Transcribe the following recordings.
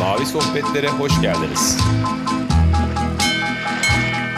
Mavi Sohbetlere hoş geldiniz.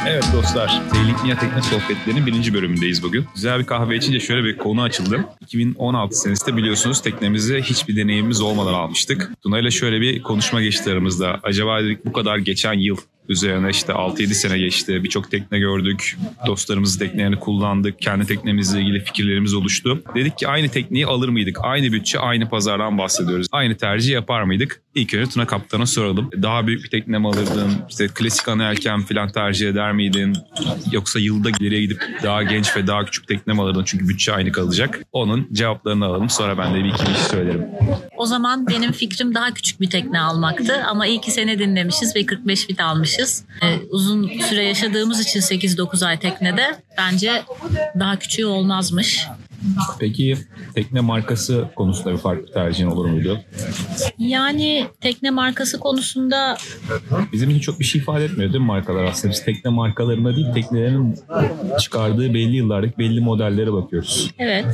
Evet dostlar, Niye Tekne Sohbetleri'nin birinci bölümündeyiz bugün. Güzel bir kahve içince şöyle bir konu açıldı. 2016 senesinde biliyorsunuz teknemizi hiçbir deneyimimiz olmadan almıştık. Tuna ile şöyle bir konuşma geçti aramızda. Acaba dedik bu kadar geçen yıl Üzerine işte 6-7 sene geçti. Birçok tekne gördük. Dostlarımızın teknelerini kullandık. Kendi teknemizle ilgili fikirlerimiz oluştu. Dedik ki aynı tekneyi alır mıydık? Aynı bütçe, aynı pazardan bahsediyoruz. Aynı tercih yapar mıydık? İlk önce Tuna Kaptan'a soralım. Daha büyük bir tekne mi alırdın? İşte klasik ana yelken falan tercih eder miydin? Yoksa yılda ileriye gidip daha genç ve daha küçük tekne mi alırdın? Çünkü bütçe aynı kalacak. Onun cevaplarını alalım. Sonra ben de bir iki bir şey söylerim. O zaman benim fikrim daha küçük bir tekne almaktı. Ama iyi ki sene dinlemişiz ve 45 fit almışız. Ee, uzun süre yaşadığımız için 8-9 ay teknede bence daha küçüğü olmazmış. Peki tekne markası konusunda bir farklı tercihin olur muydu? Yani tekne markası konusunda bizim için çok bir şey ifade etmiyor değil mi markalar aslında? Biz tekne markalarına değil teknelerin çıkardığı belli yıllardaki belli modellere bakıyoruz. Evet.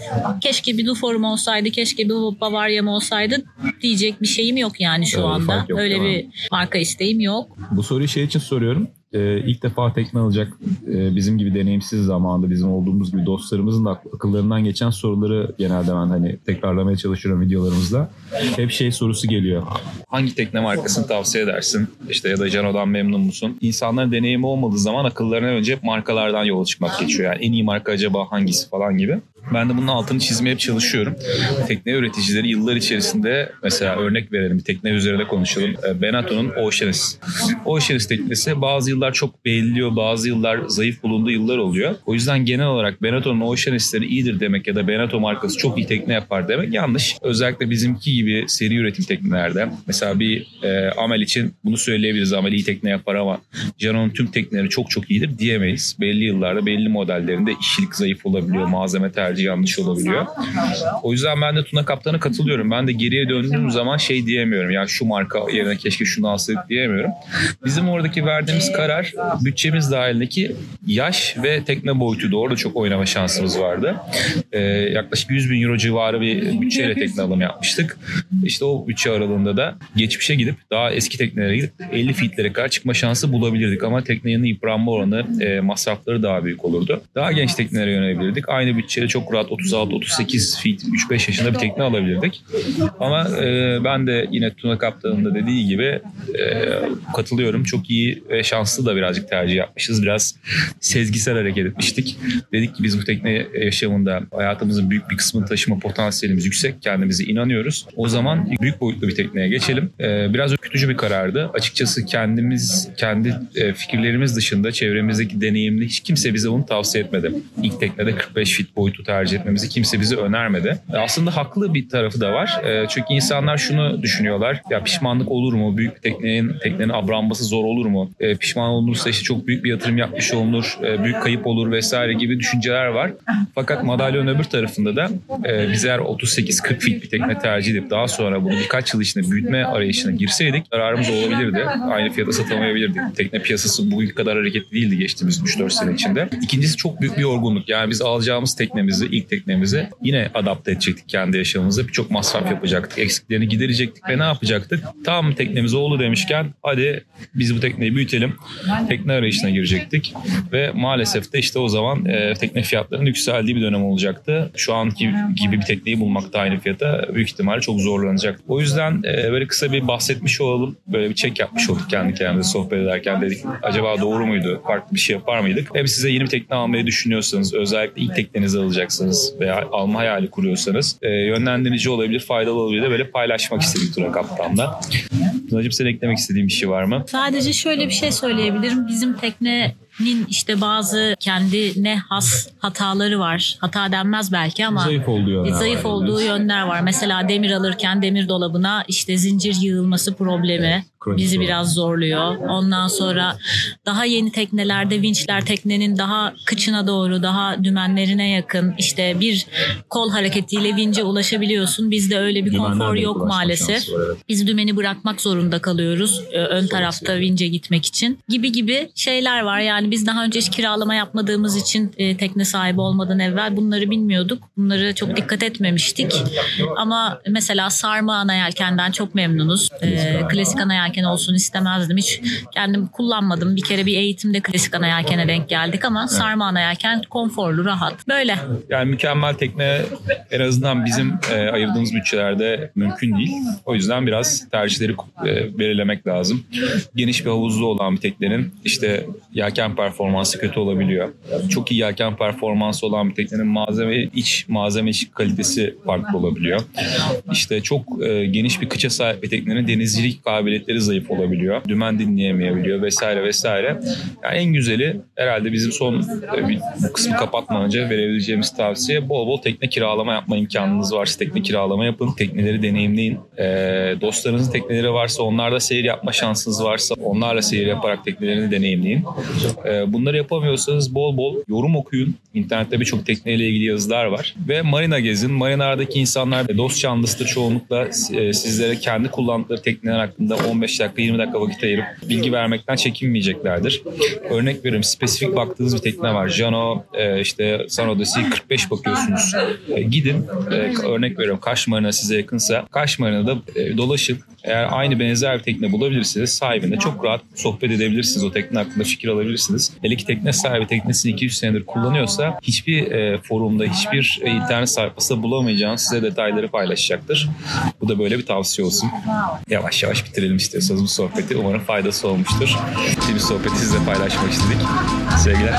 Keşke bir Duforum olsaydı, keşke bir Bavaria'm olsaydı diyecek bir şeyim yok yani şu evet, anda. Yok, Öyle bir marka isteğim yok. Bu soruyu şey için soruyorum e, ilk defa tekne alacak e, bizim gibi deneyimsiz zamanda bizim olduğumuz gibi dostlarımızın da akıllarından geçen soruları genelde ben hani tekrarlamaya çalışıyorum videolarımızda. Hep şey sorusu geliyor. Hangi tekne markasını tavsiye edersin? İşte ya da Cano'dan memnun musun? İnsanların deneyimi olmadığı zaman akıllarına önce markalardan yola çıkmak geçiyor. Yani en iyi marka acaba hangisi falan gibi. Ben de bunun altını çizmeye çalışıyorum. Tekne üreticileri yıllar içerisinde mesela örnek verelim bir tekne üzerinde konuşalım. E, Benetton'un Oceanis. Oceanis teknesi bazı yıllar çok beğeniliyor, bazı yıllar zayıf bulunduğu yıllar oluyor. O yüzden genel olarak Benetton'un Oceanis'leri iyidir demek ya da Benetton markası çok iyi tekne yapar demek yanlış. Özellikle bizimki gibi seri üretim teknelerde mesela bir e, Amel için bunu söyleyebiliriz. Amel iyi tekne yapar ama Janon'un tüm tekneleri çok çok iyidir diyemeyiz. Belli yıllarda belli modellerinde işçilik zayıf olabiliyor, malzeme tercih tercih yanlış olabiliyor. O yüzden ben de Tuna Kaptan'a katılıyorum. Ben de geriye döndüğüm zaman şey diyemiyorum. Ya şu marka yerine keşke şunu alsaydık diyemiyorum. Bizim oradaki verdiğimiz karar bütçemiz dahilindeki yaş ve tekne boyutu doğru çok oynama şansımız vardı. Ee, yaklaşık 100 bin euro civarı bir bütçeyle tekne alım yapmıştık. İşte o bütçe aralığında da geçmişe gidip daha eski teknelere gidip 50 fitlere kadar çıkma şansı bulabilirdik. Ama teknenin yıpranma oranı e, masrafları daha büyük olurdu. Daha genç teknelere yönelebilirdik. Aynı bütçeyle çok rahat 36-38 feet 3-5 yaşında bir tekne alabilirdik. Ama e, ben de yine Tuna Kaptan'ın da dediği gibi e, katılıyorum. Çok iyi ve şanslı da birazcık tercih yapmışız. Biraz sezgisel hareket etmiştik. Dedik ki biz bu tekne yaşamında hayatımızın büyük bir kısmını taşıma potansiyelimiz yüksek. Kendimize inanıyoruz. O zaman büyük boyutlu bir tekneye geçelim. E, biraz ürkütücü bir karardı. Açıkçası kendimiz, kendi e, fikirlerimiz dışında çevremizdeki deneyimli hiç kimse bize bunu tavsiye etmedi. İlk teknede 45 feet boyutu tercih tercih etmemizi kimse bize önermedi. E, aslında haklı bir tarafı da var. E, çünkü insanlar şunu düşünüyorlar. Ya pişmanlık olur mu? Büyük bir teknenin, teknenin abranması zor olur mu? E, pişman olursa işte çok büyük bir yatırım yapmış olunur. Büyük kayıp olur vesaire gibi düşünceler var. Fakat madalyonun öbür tarafında da biz eğer 38-40 feet bir tekne tercih edip daha sonra bunu birkaç yıl içinde büyütme arayışına girseydik zararımız olabilirdi. Aynı fiyata satamayabilirdik. Tekne piyasası bugün kadar hareketli değildi geçtiğimiz 3-4 sene içinde. İkincisi çok büyük bir yorgunluk. Yani biz alacağımız teknemizi ilk teknemizi yine adapte edecektik kendi yaşamımıza. Birçok masraf yapacaktık. Eksiklerini giderecektik ve ne yapacaktık? Tam teknemiz oldu demişken hadi biz bu tekneyi büyütelim. Tekne arayışına girecektik. Ve maalesef de işte o zaman e, tekne fiyatlarının yükseldiği bir dönem olacaktı. Şu anki gibi bir tekneyi bulmak da aynı fiyata büyük ihtimalle çok zorlanacak. O yüzden e, böyle kısa bir bahsetmiş olalım. Böyle bir çek yapmış olduk kendi kendimize sohbet ederken dedik. Acaba doğru muydu? Farklı bir şey yapar mıydık? Hem size yeni bir tekne almayı düşünüyorsanız özellikle ilk teknenizi alacaksınız kuruyorsanız veya alma hayali kuruyorsanız e, yönlendirici olabilir, faydalı olabilir de böyle paylaşmak istedik Tura Kaptan'da. Tunacığım sen eklemek istediğin bir şey var mı? Sadece şöyle bir şey söyleyebilirim. Bizim tekne nin işte bazı kendine has hataları var. Hata denmez belki ama zayıf olduğu yönler, zayıf var, olduğu yönler var. Mesela demir alırken demir dolabına işte zincir yığılması problemi. Evet bizi biraz zorluyor. Ondan sonra daha yeni teknelerde vinçler teknenin daha kıçına doğru, daha dümenlerine yakın. İşte bir kol hareketiyle vince ulaşabiliyorsun. Bizde öyle bir Dümenden konfor yok maalesef. var, evet. Biz dümeni bırakmak zorunda kalıyoruz e, ön tarafta vince gitmek için gibi gibi şeyler var. Yani biz daha önce hiç kiralama yapmadığımız için e, tekne sahibi olmadan evvel bunları bilmiyorduk. Bunları çok dikkat etmemiştik. Ama mesela sarma ana yelkenden çok memnunuz. E, klasik ana yelken olsun istemezdim. Hiç kendim kullanmadım. Bir kere bir eğitimde klasik ana yelkene denk geldik ama sarma ana yelken konforlu, rahat. Böyle. Yani mükemmel tekne en azından bizim e, ayırdığımız bütçelerde mümkün değil. O yüzden biraz tercihleri e, belirlemek lazım. Geniş bir havuzlu olan bir teknenin işte yelken performansı kötü olabiliyor. Çok iyi yelken performansı olan bir teknenin malzeme iç malzeme iç kalitesi farklı olabiliyor. İşte çok e, geniş bir kıça sahip bir teknenin denizcilik kabiliyetleri zayıf olabiliyor. Dümen dinleyemeyebiliyor vesaire vesaire. Yani en güzeli herhalde bizim son e, bir, kısmı kapatmadan önce verebileceğimiz tavsiye bol bol tekne kiralama yapma imkanınız varsa tekne kiralama yapın. Tekneleri deneyimleyin. E, dostlarınızın tekneleri varsa onlarda seyir yapma şansınız varsa onlarla seyir yaparak teknelerini deneyimleyin. E, bunları yapamıyorsanız bol bol yorum okuyun. İnternette birçok tekneyle ilgili yazılar var. Ve marina gezin. Marinalardaki insanlar dost canlısıdır çoğunlukla e, sizlere kendi kullandıkları tekneler hakkında 15 dakika 20 dakika vakit ayırıp bilgi vermekten çekinmeyeceklerdir. Örnek veriyorum spesifik baktığınız bir tekne var. Jano e, işte San Odyssey 45 bakıyorsunuz. E, gidin e, örnek veriyorum Kaş Marina size yakınsa Kaş Marina'da e, dolaşıp eğer aynı benzer bir tekne bulabilirsiniz sahibine çok rahat sohbet edebilirsiniz. O tekne hakkında fikir alabilirsiniz. Hele ki tekne sahibi teknesini 200 senedir kullanıyorsa hiçbir e, forumda hiçbir e, internet sayfasında bulamayacağınız size detayları paylaşacaktır. Bu da böyle bir tavsiye olsun. Yavaş yavaş bitirelim istiyorsanız bu sohbeti. Umarım faydası olmuştur. Bir sohbeti sizle paylaşmak istedik. Sevgiler.